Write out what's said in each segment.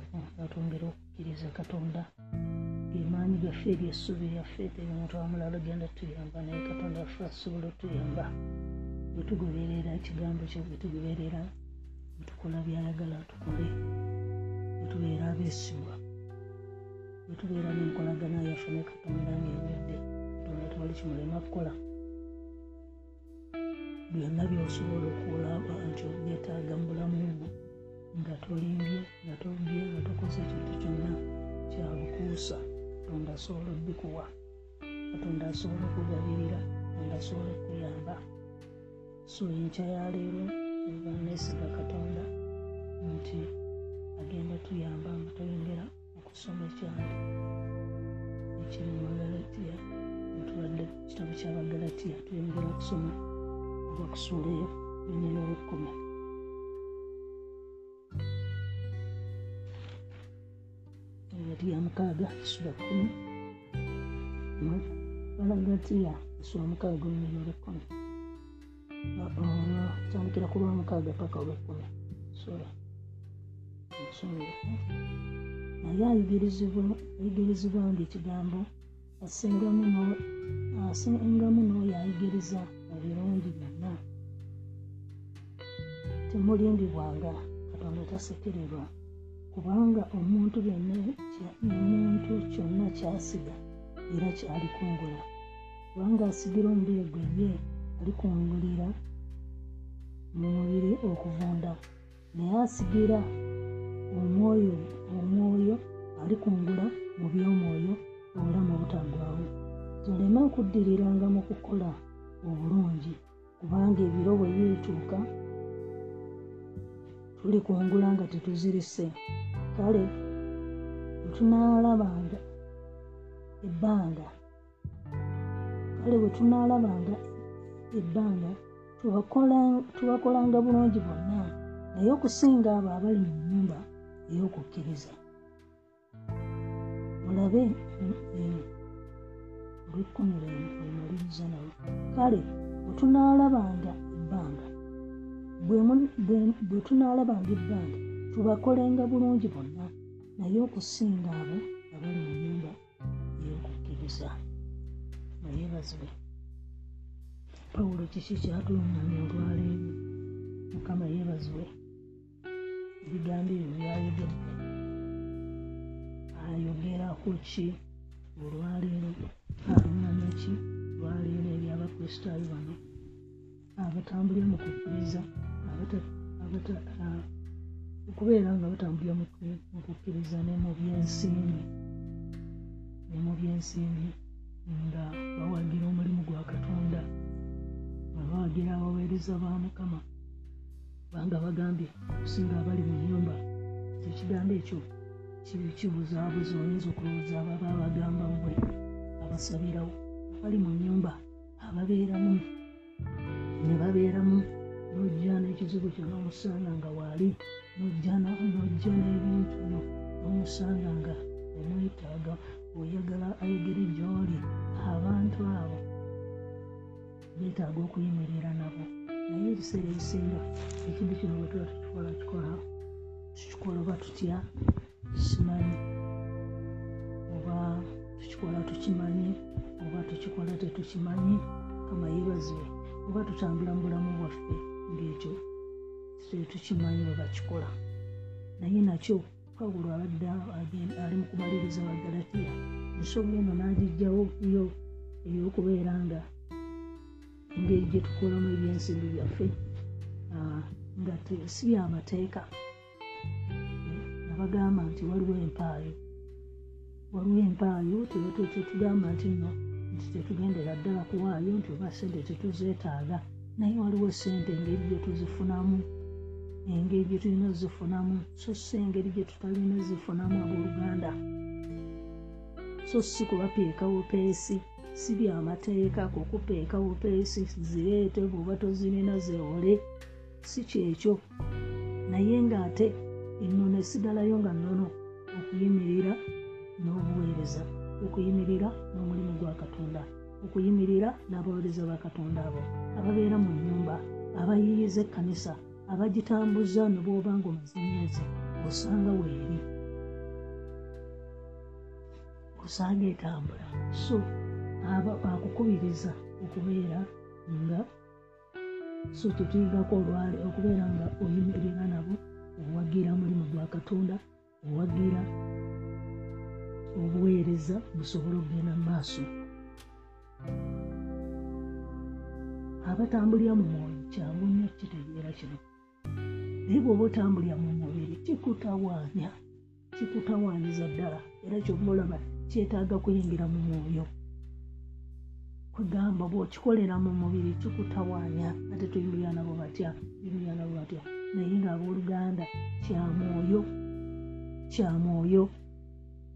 okumwekwatako era twongera okukkiriza katonda gemaanyi gaffe eryessubi lyaffe teri omuntu amulala genda tuyamba naye katonda affe asobola otuyamba. Bwetugoberera ekigambo kye bwetugoberera bwetukola byayagala tukole bwetubeera abeesigwa bwetubeera n'enkolagana yaffe ne katonda ngaewedde katonda tewali kimulema kukola. Byonna byosobola okulaba nti obyetaaga mu bulamu bwo nga tolimbye nga tobye nga tokoze ekintu kyonna kyabukuusa katonda asobola obikuwa katonda asobola okugabirira katonda asobola okuyamba so enkya yaleero eba neesiga katonda nti agenda tuyamba nga toyongera okusoma ekyali ekiri mu bagalatiya tubadde kitabo kyabagalatiya tuyongera okusoma oba kusuulaeyo lunyina olwekkumi agati ya mukaaga esula kkumi balagatiya esula mukaaga olunyina olwekkumi kyandikira ku lwamukaaga paka olwekkumi sula naye ayigirizibwa nga ekigambo asingamu n'oyo ayigiriza mu birungi byonna. Temulimbibwanga katonda tasekererwa kubanga omuntu byonna omuntu kyonna kyasiga era kyalikungula kubanga asigira omubiri gwe ye alikungulira mu mubiri okuvunda. Naye asigira omwoyo omwoyo alikungula mu by'omwoyo obulamu obutaggwawo tuleme okuddiriranga mu kukola obulungi kubanga ebiro bwe birituuka tulikungula nga tetuzirise kale wetunaalabanga ebbanga. Kale bwe tunaalabanga ebbanga tubakolanga bulungi bonna naye okusinga abo abali mu nnyumba ey'okukkiriza. Mulabe olwekkumi lwemaliriza nawe kale bwe tunaalabanga ebbanga bwe tunaalabanga ebbanga tubakolenga bulungi bonna naye okusinga abo abali mu nnyumba ey'okukkiriza naye bazwe pawulo kiki kyatulungamya olwaleero? Mukama yeebazibwe ebigambo ebyo byayogedde. Ayogera ku ki? Olwaleero alungamya ki? Olwaleero eri abakristaayo bano abatambulira mu kukkiriza okubeera nga batambulira mu kukkiriza ne mu byensimbi ne mu byensimbi nga bawagira omulimu gwa katonda nga bawagira abaweereza ba mukama kubanga bagambye okusinga abali mu nyumba ekigambo ekyo kibuzaabuza oyinza okulowooza ababa abagamba mmwe abasabirawo abali mu nyumba ababeeramu ne babeeramu nojja n'ekizibu kyonna omusanga nga waali nojja n'ebintu n'omusanga nga omwetaaga oyagala ayogere gy'oli. Abantu abo beetaaga okuyimirira nabo. Naye ebiseera ebisinga ekintu kino bwe tuba tukikola kikola tukikola oba tutya simanyi oba tukikola tukimanyi. Oba tukikola tetukimanyi. Kama yeebazibwe oba tutambula mu bulamu bwaffe ng'ekyo tetukimanyi bwe bakikola. Naye nakyo pawulo abadde ali mu kumaliriza wa galatiya ensonga eno n'agijjawo yo ey'okubeera nga engeri gye tukolamu ebyensimbi byaffe. Nga si byamateeka nabagamba nti waliwo empaayo. Waliwo empaayo tetugamba nti nno nti tetugendera ddala kuwaayo nti oba sente tetuzeetaaga naye waliwo sente engeri gye tuzifunamu engeri gye tulina zifunamu so si engeri gye tutalina zifunamu abooluganda. So si kubapeeka bupeesi si byamateeka kukupeeka bupeesi zireete bw'oba tozirina zeole si kyekyo. Naye ng'ate ennono esigalayo nga nnono okuyimirira n'obuweereza okuyimirira n'omulimu gwa katonda okuyimirira n'abaweereza ba katonda abo ababeera mu nnyumba abayiyiza ekkanisa abagitambuza ne bw'oba nga omaze emyezi osanga weeri. Osanga etambula. So akukubiriza okubeera nga so tetuyigako olwale okubeera nga oyimirira nabo owagira mulimu gwa katonda owagira obuweereza busobole okugenda mu maaso abatambulira mu mwoyo kyangu nnyo kitegeera kino. Naye bw'oba otambulira mu mubiri kikutawaanya kikutawaanyiza ddala era kyova olaba kyetaaga kuyingira mu mwoyo. Kwegamba bw'okikolera mu mubiri kikutawaanya ate tuyimirira nabo batya tuyimirira nabo batya. Naye ng'abooluganda kya mwoyo kya mwoyo.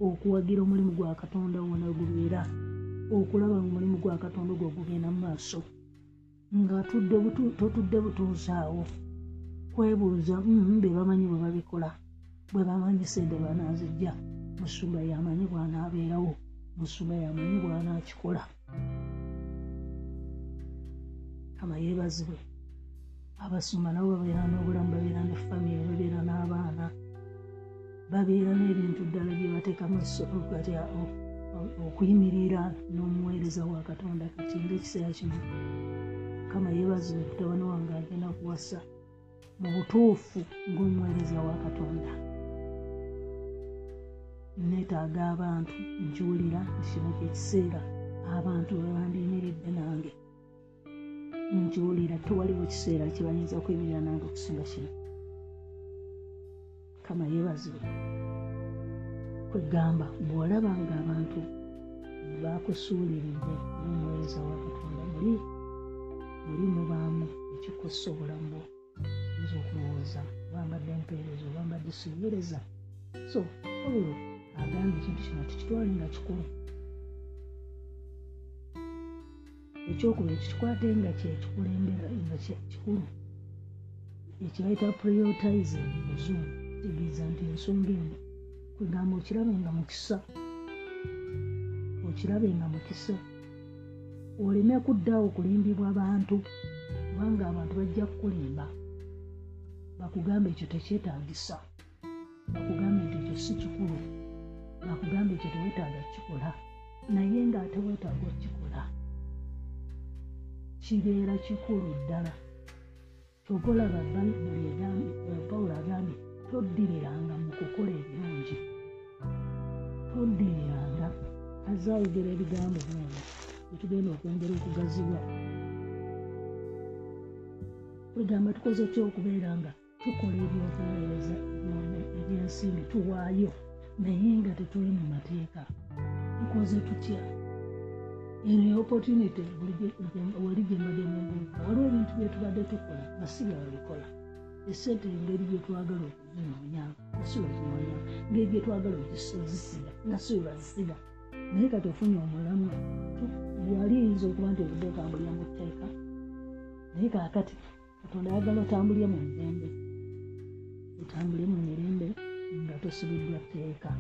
Okuwagira omulimu gwa katonda wona gubeera okulaba omulimu gwa katonda gwo gugenda mu maaso nga tudde butu- totudde butuuzaawo kwebuuza "Mm, be bamanyi bwe babikola bwe bamanyi sente banaazijja musumba yamanyi bwanaabeerawo musumba yamanyi bwanaakikola. Kama yeebazibwe abasumba nabo babeera n'obulamu babeera ne famire babeera n'abaana babeera n'ebintu ddala bye bateekamu kati o- o- okuyimirira n'omuweereza wa katonda kati ngaekiseera kino. Kama yeebazibwe mutabani wange agenda kuwasa mu butuufu ng'omuweereza wa katonda. Neetaaga abantu nkiwulira kino kyekiseera abantu bwe bandiyimiridde nange. Nkiwulira tewaliwo kiseera kibayinza kwemirira nange okusinga kino. Kama yeebazibwe kwegamba bw'olaba nga abantu bakusuuliridde n'omuweereza wa katonda muli muli mubaamu ekikosa obulamu bwo oyinza okulowooza obambadde empeereza obambadde siweereza so pawulo agambye ekintu kino tukitwale nga kikulu. Ekyokubiri tukikwate nga kyekikulembera nga kikulu. Ekibayita prioritizing muzungu kitegeeza nti ensonga eno kwegamba okirabe nga mukisa. Okirabe nga mukisa. Oleme kuddaawo kulimbibwa bantu kubanga abantu bajja kukulimba. Bakugambe ekyo tekyetaagisa bakugambe nti ekyo si kikulu. Bakugambe ekyo teweetaaga kukikola. Naye ng'ate weetaaga okukikola. Kibeera kikulu ddala. Kyova olaba bayibuli egambye pawulo agambye toddiriranga mu kukola ebirungi toddiriranga azze ayogera ebigambo byona etugenda okwongera okugazibwa. Kwegamba tukoze ty okubeera nga tukola ebyobuweereza ebyensimbi tuwaayo? Naye nga tetuli mu mateeka tukoze tutya? Eno opportunity wali gyembadde mubuuka waliwo ebintu byetubadde tukola nga si byababikola esente engeri gyetwagala okuzinoonya nga si bazinoonya ngeri gyetwagala okuzisiga nga si webazisiga naye kati ofunye omulamu wali yinza okuba nti obudde otambulira mu tteeka naye kaakati katonda ayagala otambulire mu mirembe otambule mu mirembe nga tosibiddwa tteeka.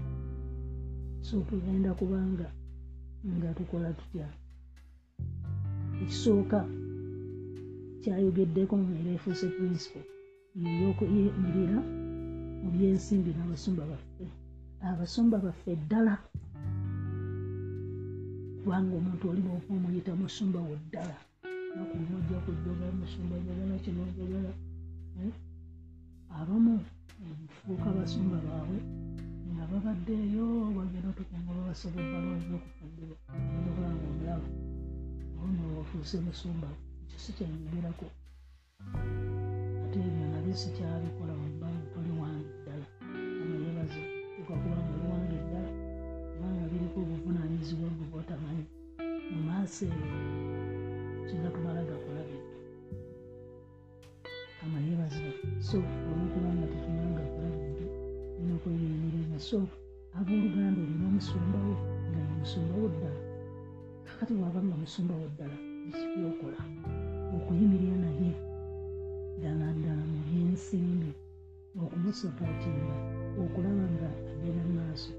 So tugenda kubanga nga tukola tutya? Ekisooka kyayogeddeko mu era efuuse principle yeyokuyimirira mu byensimbi n'abasumba baffe. Abasumba baffe ddala kubanga omuntu oli bwoba omuyita musumba wo ddala nakuba ojja kujjoga musumba jagala kino jagala abamu fuuka basumba baabwe ababaddeeyo bagenda otukunga babasobola balwaza okufumbirwa okulanga omulaba ono ofuuse musumba ekyo si nabyo sikyabikola wabbanga toli wange ddala. Ama yebaze tukakuba nga luwange ddala. Kubanga biriko obuvunaanyizibwa bwe bwotamanyi mu maaso eyo singa tumala gakola bintu ama yebaze so olwokubanga tetumala gakola bintu nina okweyeyimiriza so abooluganda olina omusumbawo nga ye musumbawo ddala. Kakati bwaba nga musumbawo ddala ekibyokola okuyimirira naye mu byensimbi okumusapootinga okulaba nga agenda maaso.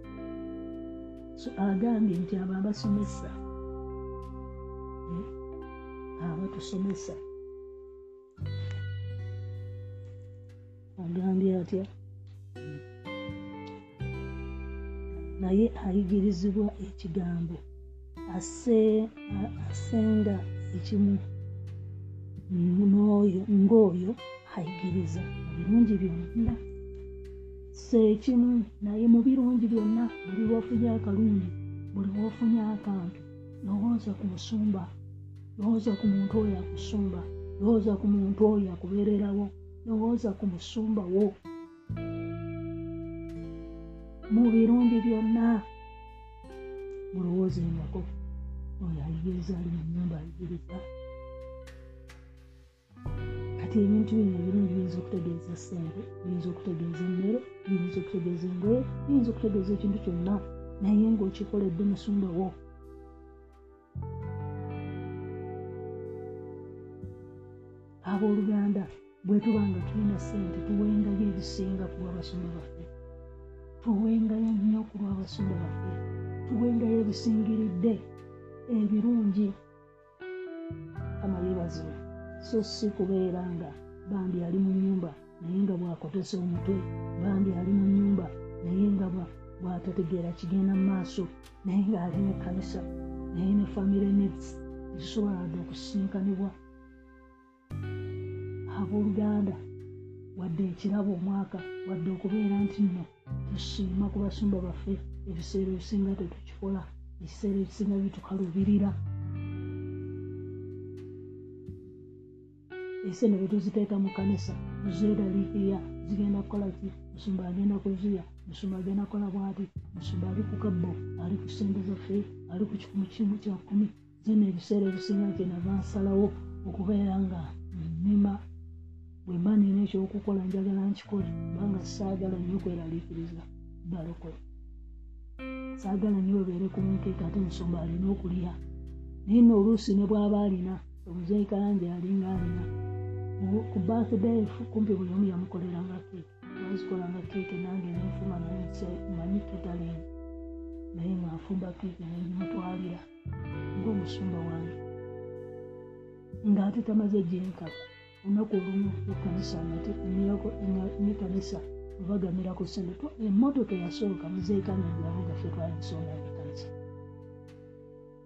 So agambye nti abo abasomesa abatusomesa agambye atya? Naye ayigirizibwa ekigambo asenga ekimu ng'oyo ayigiriza birungi byonna. Seekimu naye mu birungi byonna buli lwofunye akalungi buli lwofunye akantu. Lowooza ku musumba lowooza ku muntu oyo akusumba lowooza ku muntu oyo akubeererawo lowooza ku musumba wo. Mu birungi byonna mulowoozengako oyo ayigiriza ali mu nyumba ayigiriza kati ebintu bino ebirungi biyinza okutegeeza ssente biyinza okutegeeza emmere biyinza okutegeeza engoye biyinza okutegeeza ekintu kyonna naye ngaokikoledde musumba wo. Abooluganda bwe tuba nga tulina ssente tuwengayo ebisinga ku lwabasumba baffe. Tuwengayo nnyo ku lwabasumba baffe. Tuwengayo ebisingiridde ebirungi. Amayebazibu so si kubeera nga bambi ali mu nyumba naye nga bwakotesa omutwe bambi ali mu nyumba naye nga bwatategeera kigenda mu maaso naye ngaali ne kanisa naye ne famire nets ezisobola dde okusisinkanibwa. Abooluganda wadde ekirabo omwaka wadde okubeera nti nno tusiima ku basumba baffe ebiseera ebisinga tetukikola ekiseera ekisinga bitukalubirira esente betuziteeka mu kanisa tuzeeraliikirira zigenda kukola ki? Musumba agenda kuzuya musumba agenda kukola bwati? Musumba ali ku kabbo ali ku sente zaffe ali ku kikumu kimu kya kkumi zena ebiseera ebisinga kyenava nsalawo okubeera nga nnima. Bwe mba nina ekyokukola njagala nkikole kubanga saagala nnyo kweraliikiriza balokole saagala nnyo bebeere ku munkeeka ate musumba alina okulya naye nno oluusi ne bw'aba alina omuzeeyi kalanje alinga alina ku birthday kumpi buli omu yamukoleranga keeke bazikolanga keeke nange nenfuma manyi ketaling naye ngaafumba keeke nenimutwalira ngaomusumba wange ng'ate tamaze gyenkako olunaku olumu ekanisa ne kanisa webagamira ku sente emmotoka eyasooka muzeekanyabyabo gaffe twagisonga ekanisa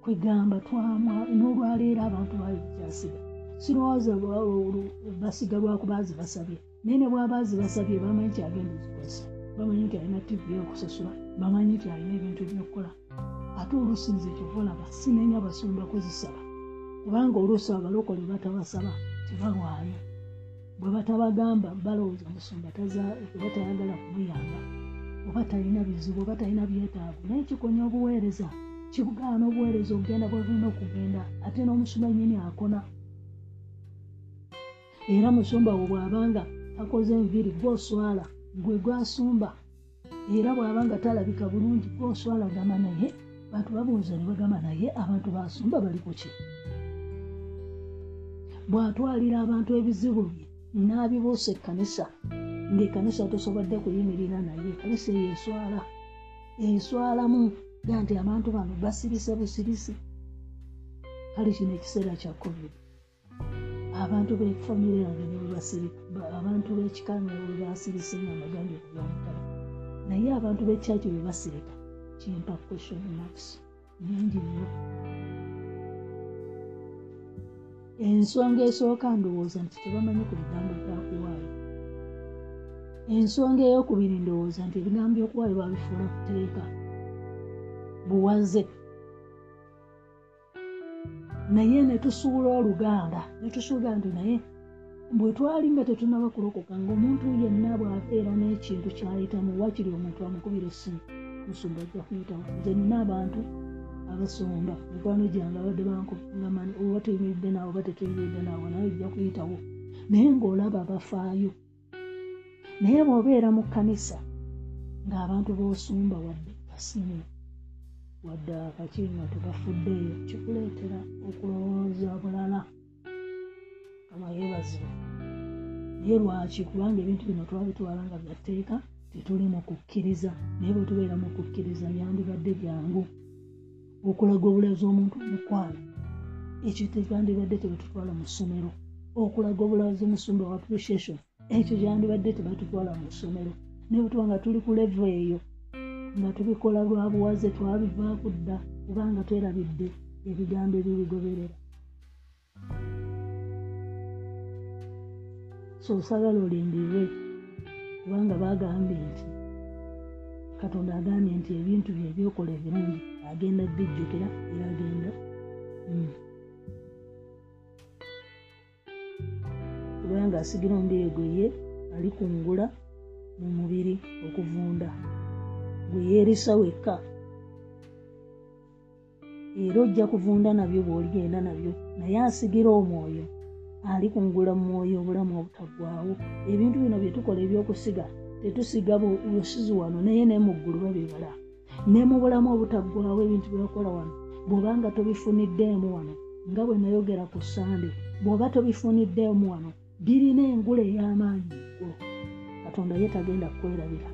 kwegamba twamwa n'olwaleero abantu bayikyasiga sirowooza basiga lwakubaazi basabye. Naye ne bwabaazi basabye bamanyi kyagenda ozikozesa bamanyi nti alina tivi yokusasula. Bamanyi nti alina ebintu byokukola ate oluusi nze kyovaolaba sinenya basumba kuzisaba. Kubanga oluusi abalokole batabasaba tebawaayo. Bwe batabagamba balowooza musumba oba tayagala kumuyamba oba talina bizibu oba talina byetaavu naye kikonya obuweereza kibugaana obuweereza okugenda bwebulina okugenda ate n'omusumba nyini akona era musumba bwe bw'abanga akoze enviiri gwoswala gwe gwasumba. Era bw'abanga talabika bulungi gwoswala gamba naye bantu babuuza ne bagamba naye abantu basumba bali ku ki? Bw'atwalira abantu ebizibu bye n'abibuusa ekkanisa ng'ekkanisa tosobodde kuyimirira naye ekkanisa eyo eswala eswalamu ga nti abantu bano basirise busirisi kale kino ekiseera kya covid abantu befamire yange abantu b'ekikanga bwe basirise nga bagambye okuva mutala naye abantu b'ekyaki bwe basirika kimpa question marks. Nyingi nnyo. Ensonga esooka ndowooza nti tebamanyi ku bigambo byakuwaayo ensonga eyokubiri ndowooza nti ebigambo byokuwaayo babifuula kuteeka buwaze naye ne tusuula oluganda ne tusuuga nti naye bwe twali nga tetunaba kulokoka ngaomuntu yenna bw'abeera n'ekintu kyayitamu wakiri omuntu amukubira essimu musumba ajja kuyitawo nze nina abantu abasomba mikwano gyange abadde bankugamani oba tuyimiridde naawe oba tetuyimiridde naawe naye ojja kuyitawo. Naye ng'olaba bafaayo. Naye bw'obeera mu kkanisa ng'abantu b'osumba wadde basimu wadde akaki nga tebafuddeeyo kikuleetera okulowooza bulala kama yeebazibwa naye lwaki? Kubanga ebintu bino twabitwala nga byatteeka tetuli mu kukkiriza. Naye bwe tubeera mu kukkiriza byandibadde byangu. Okulaga obulazi omuntu mukwano ekyo tekyandibadde tebatutwala mu ssomero. Okulaga obulazi omusumba wa appreciation ekyo kyandibadde tebatutwala mu ssomero. Naye bwetuba nga tuli ku levo eyo nga tubikola lwa buwaze twabivaako dda kubanga twerabidde ebigambo ebibigoberera so osagala olindirwe kubanga bagambye nti katonda agambye nti ebintu bye ebyokola ebirungi agenda bijjukira era agenda hmm. kubanga asigira omubiri gwe ye alikungula mu mubiri okuvunda gwe yeerisa wekka. Era ojja kuvunda nabyo bw'oligenda nabyo naye asigira omwoyo alikungula mu mwoyo obulamu obutaggwawo ebintu bino byetukola ebyokusiga tetusiga busizi wano naye naye mu ggulu babibala ne mu bulamu obutaggwawo ebintu byebakola wano bw'obanga tobifuniddeemu wano nga bwe nayogera ku sande bw'oba tobifuniddeemu wano birina engula ey'amaanyi eggulu katonda ye tagenda kwerabira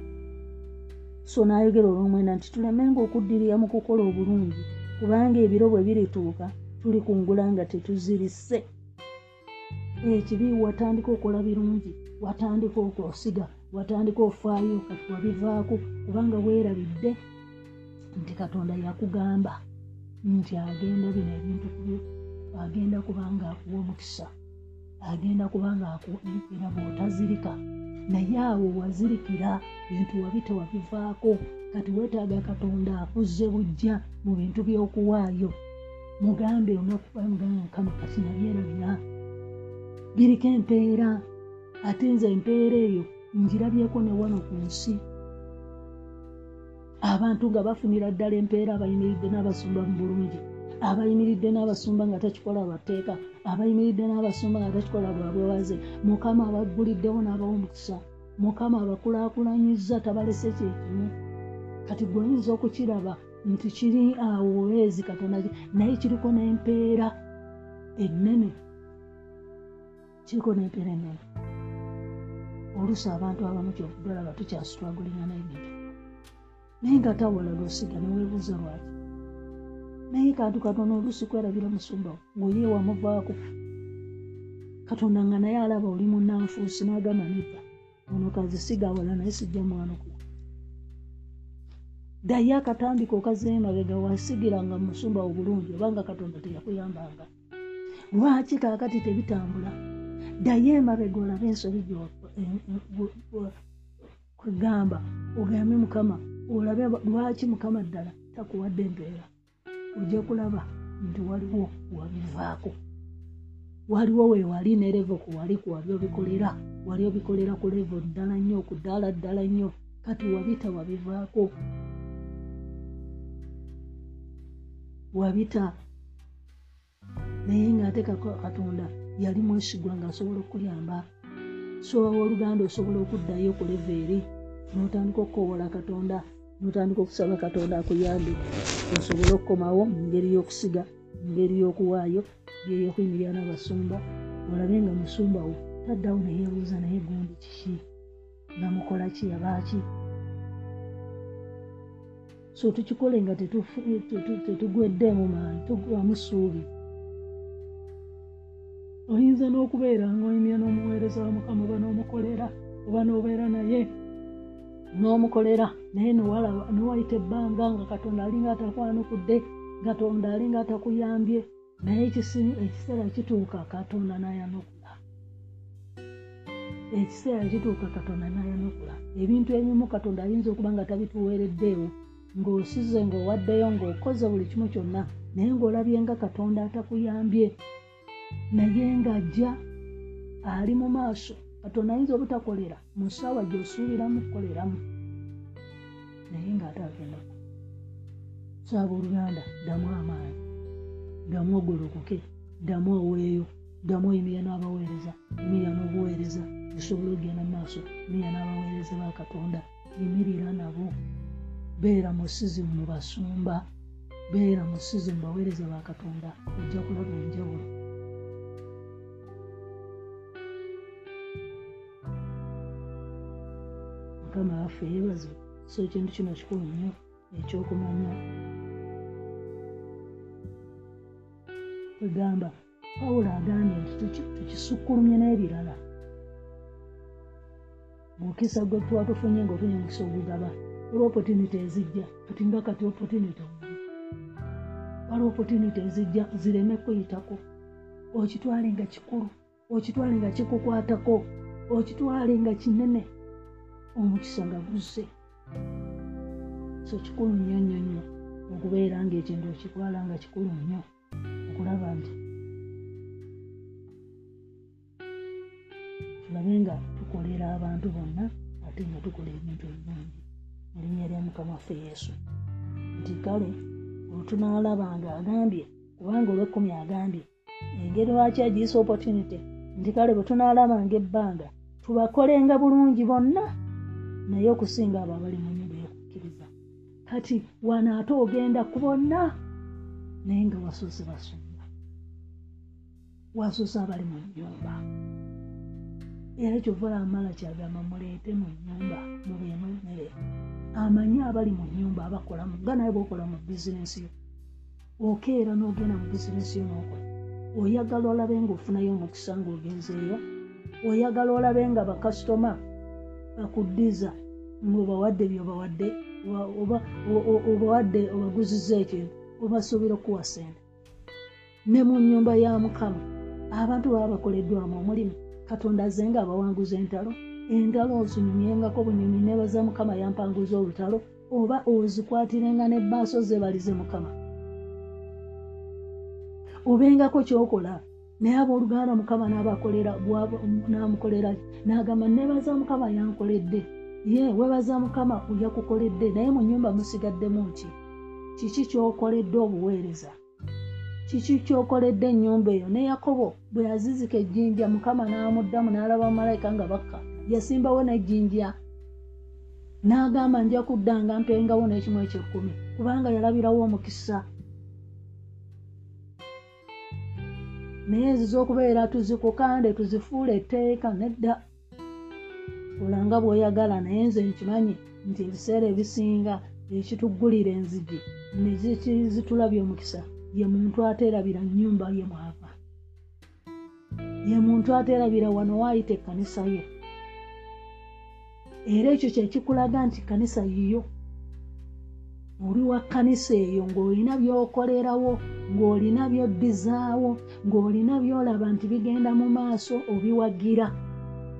so n'ayogera olw'omwenda nti tulemenga okuddirira mu kukola obulungi kubanga ebiro bwe birituuka tuli kungula nga tetuzirise. Ekibi watandika okola birungi watandika okosiga watandika ofaayo kati wabivaako kubanga weerabidde nti katonda yakugamba nti agenda bino ebintu kubyo agenda kubanga akuwa omukisa agenda kubanga akuira bwotazirika naye awo wazirikira bintu wabita wabivaako kati weetaaga katonda akuzze bujja mu bintu by'okuwaayo. Mugambe onakuba mugambe mukama kati nabyerabira biriko empeera ate nze empeera eyo ngirabyeko ne wano ku nsi. Abantu nga bafunira ddala empeera abayimiridde n'abasumba mu bulungi abayimiridde n'abasumba nga takikola bateeka abayimiridde n'abasumba nga takikola bwabwewaze mukama abagguliddewo n'abawa omukisa mukama abakulaakulanyiza tabalese kyekimu. Kati gweoyinza okukiraba nti kiri awo weezi katonda naye kiriko n'empeera ennene. Kiriko n'empeera ennene. Oluusi abantu abamu kyokudalaba tukyasitwagulina n'ebintu naye nga tawalaga osiga neweebuuza lwaki naye kantu katonda oluusi kwerabira musumbawo ng'oye wamuvaako katonda nga naye alaba oli munanfuusi n'agamba nedda ono kazisiga awala naye sijja mwanukula ddaye akatambika okazeemabega wasigiranga musumba obulungi obanga katonda teyakuyambanga. Lwaki kaakati tebitambula? Ddaye emabega olabe ensobi kwegamba ogambe mukama olabe lwaki mukama ddala takuwadde empeera ojja kulaba nti waliwo wabivaako waliwo wewali ne levo kuwali kuwali obikolera wali obikolera ku levo ddala nnyo ku ddaala ddala nnyo. Kati wabita wabivaako. Wabita. Naye ngaate katonda yali mwesigwa ngaasobola okuyamba sowawa oluganda osobola okuddayo ku levo eri notandika okukowola katonda notandika okusaba katonda akuyambe. Osobole okukomawo mungeri y'okusiga mungeri y'okuwaayo geyokuyimirira n'abasumba. Olabe nga musumbawo taddawo neyeebuuza naye gundi kiki? Nga mukola ki? Yabaaki so tukikole nga tetugweddeemu maanyi tugwamu ssuubi oyinza n'okubeera ngaoyimya n'omuweereza wa mukama oba n'omukolera oba n'obeera naye n'omukolera naye newayita ebbanga nga katonda alinga atakwanukudde katonda alinga atakuyambye naye ekiseera kituuka katonda nayanukula. Ekiseera kituuka katonda nayanukula. Ebintu ebimu katonda ayinza okuba nga tabituweereddeewo ng'osize ng'owaddeyo ng'okoze buli kimu kyonna naye ng'olabye nga katonda atakuyambye naye ng'ajja ali mu maaso katonda ayinza obutakolera mu ssaawa gy'osuubiramu kukoleramu naye ng'ate agenda saaba oluganda ddamu amaanyi ddamu ogolokoke ddamu oweeyo ddamu oyimirya n'abaweereza yimirya n'obuweereza esobola okugenda mu maaso yimirya n'abaweereza ba katonda yimirira nabo. Beera musizi mu basumba beera musizi mu baweereza ba katonda ojja kulaba enjawulo mukama waffe yeebaze so ekintu kino kikulu nnyo ekyokumanya. Kwegamba pawulo agambye nti tukisukkulumye n'ebirala. Mukisa gwe tuba tufunye ngaofunye omukisa ogugaba olwa opotunity ezijja kati nga kati opotunity wali opotunity ezijja zireme kuyitako. Okitwale nga kikulu okitwale nga kikukwatako okitwale nga kinene omukisa nga guzze so kikulu nnyo nnyo nnyo okubeera ngaekintu okitwala nga kikulu nnyo okulaba nti tulabe nga tukolera abantu bonna ate nga tukola ebintu ebirungi mu linnya lya mukama waffe yesu. Nti kale oltunaalaba nga agambye kubanga olwekkumi agambye engeri lwaki agiyisa opportunity? Nti kale bwe tunaalabanga ebbanga tubakolenga bulungi bonna naye okusinga abo abali mu nyumba ey'okukkiriza. Kati wano ate ogenda ku bonna naye nga wasoose basumba. Wasoose abali mu nyumba era kyova amala kyagamba muleete mu nyumba mubeemu emmere. Amanyi abali mu nyumba abakolamu nga naye bwokola mu bizinensi yo okeera n'ogenda mu bizinensi yo n'okola oyagala olabe ngaofunayo omukisa ng'ogenzeeyo. Oyagala olabe nga bakasitoma bakuddiza ngaobawadde byobawadde obawadde obaguziza ekintu obasuubira okuwa sente ne mu nyumba ya mukama abantu baba bakoleddwamu omulimu. Katonda azze nga abawanguza entalo entalo ozinyumyengako bunyumyi nebaza mukama yampanguza olutalo oba ozikwatirenga nebbaaso zebalize mukama. Obengako kyokola naye abooluganda mukama nabakolera namukolera nagamba nebaza mukama yankoledde. Ye webaza mukama yakukoledde naye mu nyumba musigaddemu ki kiki kyokoledde obuweereza? Kiki kyokoledde ennyumba eyo ne yakobo bwe yazizika ejjinja mukama n'amuddamu n'alaba malayika nga bakka. Yasimbawo nejjinja n'agamba nja kuddanga mpengawo n'ekimu ekyekkumi. Kubanga yalabirawo omukisa naye ezo z'okubeera tuzikukande tuzifuula etteeka nedda. Olanga bw'oyagala naye nze nkimanyi nti ebiseera ebisinga ekituggulira enzigi nezitulabya omukisa. Ye muntu ateerabira nyumba ye mwava. Ye muntu ateerabira wano waayita ekkanisa ye. Era ekyo kyekikulaga nti kanisa yiyo oli wa kkanisa eyo ng'olina by'okolerawo ng'olina by'oddizaawo ng'olina by'olaba nti bigenda mu maaso obiwagira.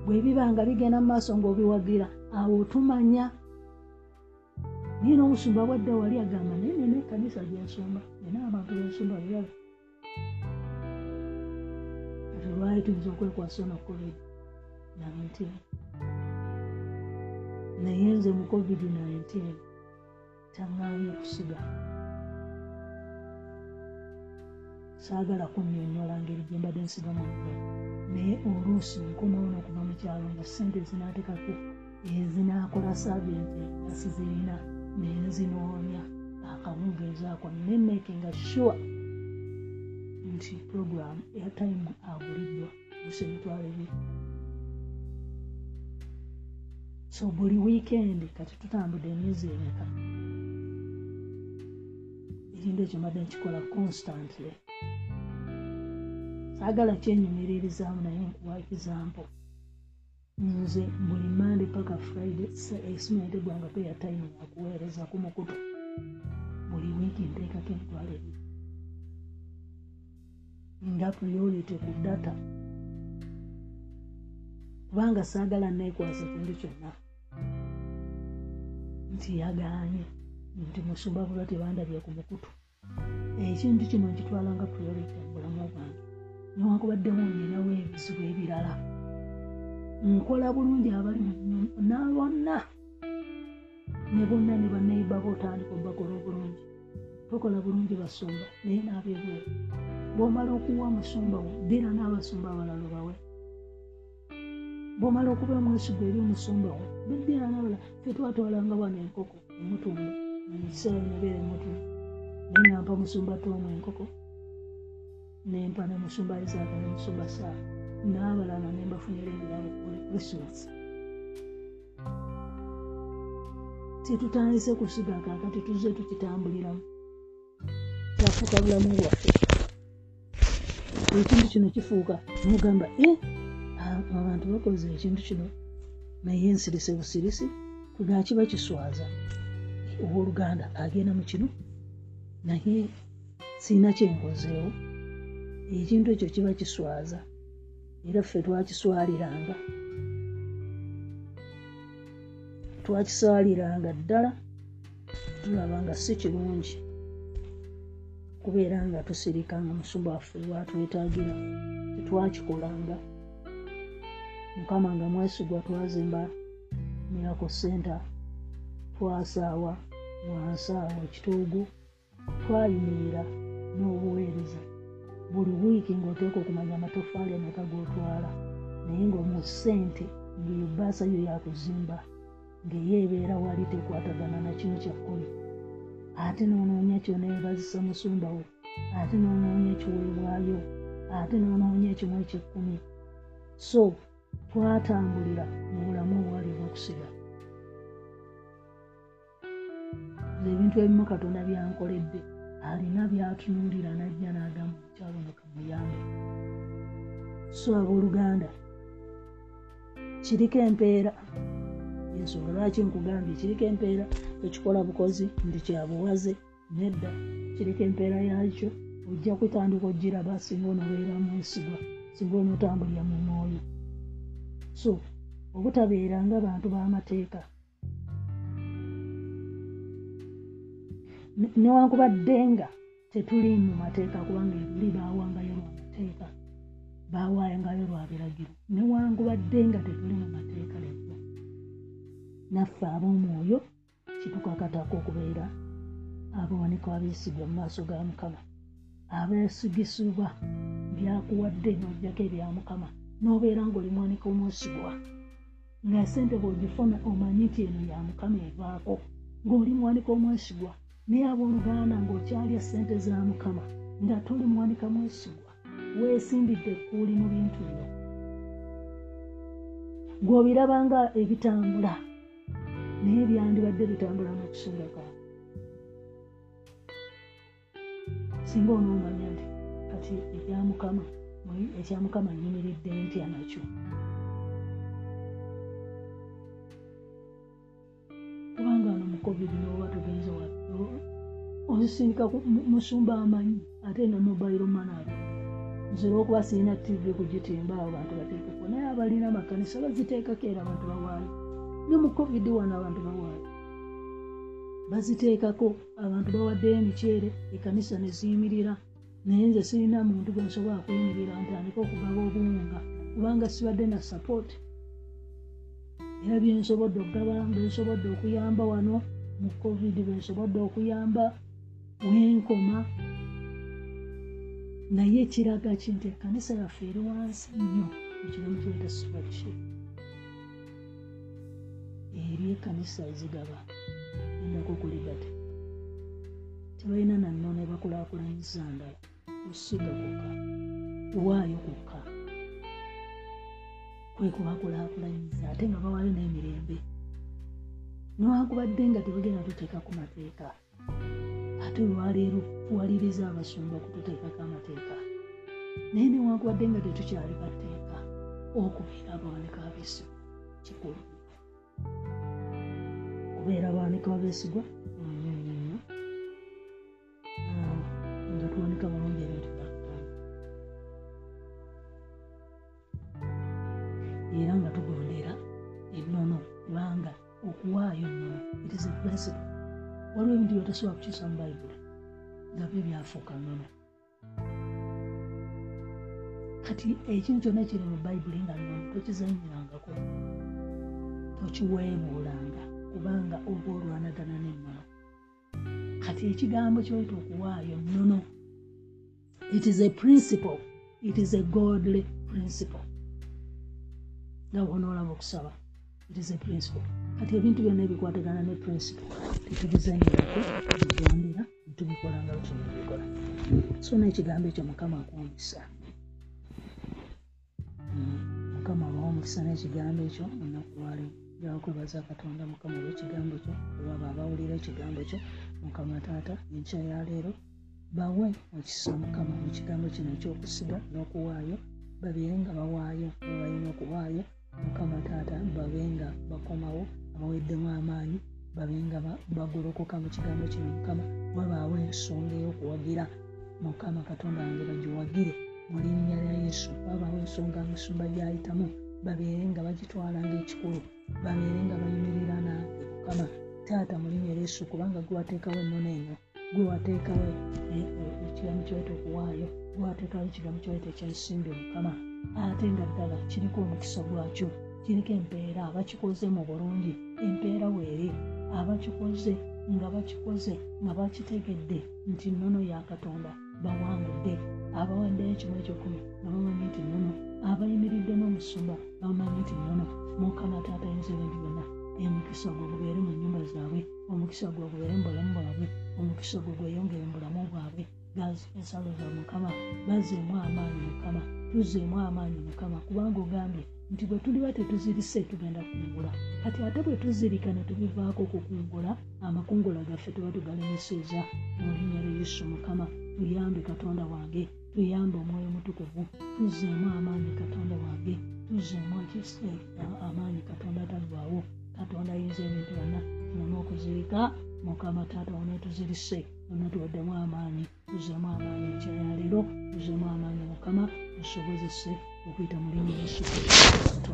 Bwe biba nga bigenda mu maaso ng'obiwagira awo tumanya. Naye n'obusumba bwadda wali agamba naye nina ekkanisa gyensumba nina abantu bensumba birabe kati lwali tuyinza okwekwasa no covid 19 naye nze mu covid 19 taŋŋaamye okusiga saagala kunnyonnyola ngeri gye mbadde nsigamu naye oluusi nkomawo n'okuva mu kyalo nga sente zinaatekako ezinaakola saaventi asizirina nenzinoonya akawungeezi ako nemakinga sure nti program airtime aguliddwa use emitwalo ebiri so buli wiikendi kati tutambudde emyezi emeka ekintu ekyo mbadde nkikola constantly. Saagala kyenyumiririzaamu naye nkuwa example? Nze buli mande paka friday esimu yategwanga pe yatime yakuweereza ku mukutu. Buli wiiki nteekako emitwalo ebiri. Nga priority ku data. Kubanga saagala neekwasa kintu kyonna. Nti yagaanye nti musumba bulwa tebandabye ku mukutu. Ekintu kino nkitwala nga priority mu bulamu bwange. Newankubaddewo nyinawo ebizibu ebirala. Nkola bulungi abali nabonna ne bonna ne banaiba bootandika obakola obulungi. Tokola bulungi basumba naye nabyebweru bwomala okuwa musumba wo ddira n'abasumba abalala bawe bwomala okuba omwesigo eri omusumba wo biddira nabala fetwatwalanga bwana enkoko emutunda mukiseera nabeera emutunda naye nampa musumba tomu enkoko nempa nemusumba isaaka nemusumba saa n'abalala nembafunira ebirabo krismas tetutandise kusiga kakati tuze tukitambuliramu kyafuuka bulamu bwaffe ekintu kino kifuuka nogamba e abantu bakoze ekintu kino. Naye ensirise busirisi. Kuga kiba kiswaza owooluganda agenda mu kino naye siina kyenkozeewo ekintu ekyo kiba kiswaza era ffe twakiswaliranga. Twakiswaliranga ddala tulaba nga si kirungi kubeera nga tusirika nga musumba waffe lwatwetaagira tetwakikolanga. Mukama nga mwesigwa twazimba miraco center twasaawa wansaawa ekituugu twayimirira n'obuweereza. Buli wiiki ng'oteeka okumanya amatofaali ameka g'otwala naye ngaomu ssente ngaebaasa yo yakuzimba ng'eyo ebeera wali tekwatagana na kino kyakkoli ate noonoonya kyoneebazisa musumbawo ate noonoonya ekiweebwayo ate noonoonya ekimu ekyekkumi so twatambulira mu bulamu obwali obwokusiga ebintu ebimu katonda byankoledde alina byatunuulira najja n'agamba mukyalo nokamuyambe so abooluganda kiriko empeera. Ensonga lwaki nkugambye? Kiriko empeera ekikola bukozi ndi kyabuwaze nedda. Kiriko empeera yakyo ojja kutandika ogiraba singa onobeera mwesigwa singa onootambulira mu mwoyo. So obutabeera nga bantu b'amateeka newankubadde nga tetuli mu mateeka kubanga ebuli baawangayo lwamateeka baawangayo lwa biragiro. Newankubadde nga tetuli mu mateeka leero naffe ab'omwoyo kitukakatako okubeera abawanika abeesigwa mu maaso ga mukama. Abeesigisibwa byakuwadde n'ojjako ebya mukama n'obeera ng'oli mwanika omwesigwa. Nga sente bw'ogifuna omanyi nti eno ya mukama evaako ng'oli mwanika omwesigwa naye abooluganda ng'okyalya sente za mukama nga toli mwanika mwesigwa weesimbidde ekkuuli mu bintu byo gw'obiraba nga ebitambula naye byandibadde bitambula n'okusinga ka. Singa onoomanya nti kati ebyamukama ekyamukama nyimiridde ntya nakyo? Kubanga no mu covid noba tugenza ozisindika musumba amanyi ate ne mobile manage nzira okuba sirina tv kugitimba abo bantu bateekeko. Naye abalina amakanisa baziteekako era abantu bawaayo. Ne mu covid wano abantu bawaayo. Baziteekako abantu bawaddeyo emiceere ekanisa neziyimirira naye nze sirina muntu gwe nsobola kuyimirira ntandika okugaba obuwunga kubanga sibadde na sapooti era byensobodde okugaba bensobodde okuyamba wano mu covid bensobodde okuyamba wenkoma naye kiraga ki nti ekkanisa yaffe eri wansi nnyo ekiramu kyeta stewardship eri ekkanisa ezigaba endako kuligate tebalina nanno ne bakulaakulanyiza ndala kusiga kukka kuwaayo kukka. Kwe kubakulakulanyiza ate nga bawaayo n'emirembe. Newankubadde nga tebagenda tuteeka ku mateeka ate olwaleero kuwaliriza abasumba kututeekako amateeka. Naye newankubadde nga tetukyali bateeka okubeera abawanika abeesigwa kikulu. Kubeera abawanika abeesigwa byetasobola kukyusa mu bayibuli nga byo byafuuka ngono kati ekintu kyonna kiri mu bayibuli nga nono tokizanyirangako tokiweebuulanga kubanga oba olwanagana nennono. Kati ekigambo kyoyita okuwaayo nnono it is a principle it is a godly principle. Nga bwonaolaba okusaba it is a principle. Kati ebintu byonna ebikwatagana ne principle tetubizanyirako tubigondera netubikola nga lutunabikola so nekigambo ekyo mukama akwomisa hmm, mukama abawo omukisa n'ekigambo ekyo olunaku lwalimu gyakwebaza katonda mukama olwekigambo kyo olwaba abawulira ekigambo kyo. Mukama taata enkya yaleero bawe okisa mukama mu kigambo kino ekyokusiga n'okuwaayo babeere nga bawaayo babalina okuwaayo. Mukama taata babe nga bakomawo abaweddemu amaanyi babe nga bagolokoka mu kigambo kino. Mukama wabaawo ensonga ey'okuwagira. Mukama katonda wange bagiwagire mu linnya lya yesu. Wabaawo ensonga musumba gyayitamu. Babeere nga bagitwala ngaekikulu babeere nga bayimirira nange mukama taata mu linnya lya yesu kubanga gwewateekawo ennono eno gwewateekawo ekigambo kyoyita okuwaayo gwewateekawo ekigambo kyoyita ekyensimbi mukama. Ate nga ddala kiriko omukisa gwakyo. Kiriko empeera abakikoze mu bulungi empeera weeri abakikoze nga bakikoze nga bakitegedde nti nnono ya katonda bawangudde. Abawaddeyo ekimu ekyokumi nga bamanyi nti nnono. Abayimiridde n'omusumba bamanyi nti nnono. Mukama taata yinza ebintu byonna omukisa gwe gubeere mu nyumba zaabwe omukisa gwe gubeere mu bulamu bwabwe omukisa gwe gweyongere mu bulamu bwabwe. Gazi ensalo za mukama bazeemu amaanyi mukama tuzeemu amaanyi mukama. Kubanga ogambye nti bwe tuliba tetuzirise tugenda kungula kati ate bwe tuzirika ne tubivaako okukungula amakungula gaffe tuba tugalemeseza mu linnya lya yesu mukama tuyambe katonda wange tuyambe omwoyo mutukuvu tuzeemu amaanyi katonda wange tuzeemu amaanyi katonda talwawo katonda ayinza ebintu byonna tulina okuzirika. Mukama taata wona tuzirise wona tuwaddemu amaanyi tuzeemu amaanyi ekyayaleero tuzeemu amaanyi mukama tusobozese okuyita mu linnya yesu kristo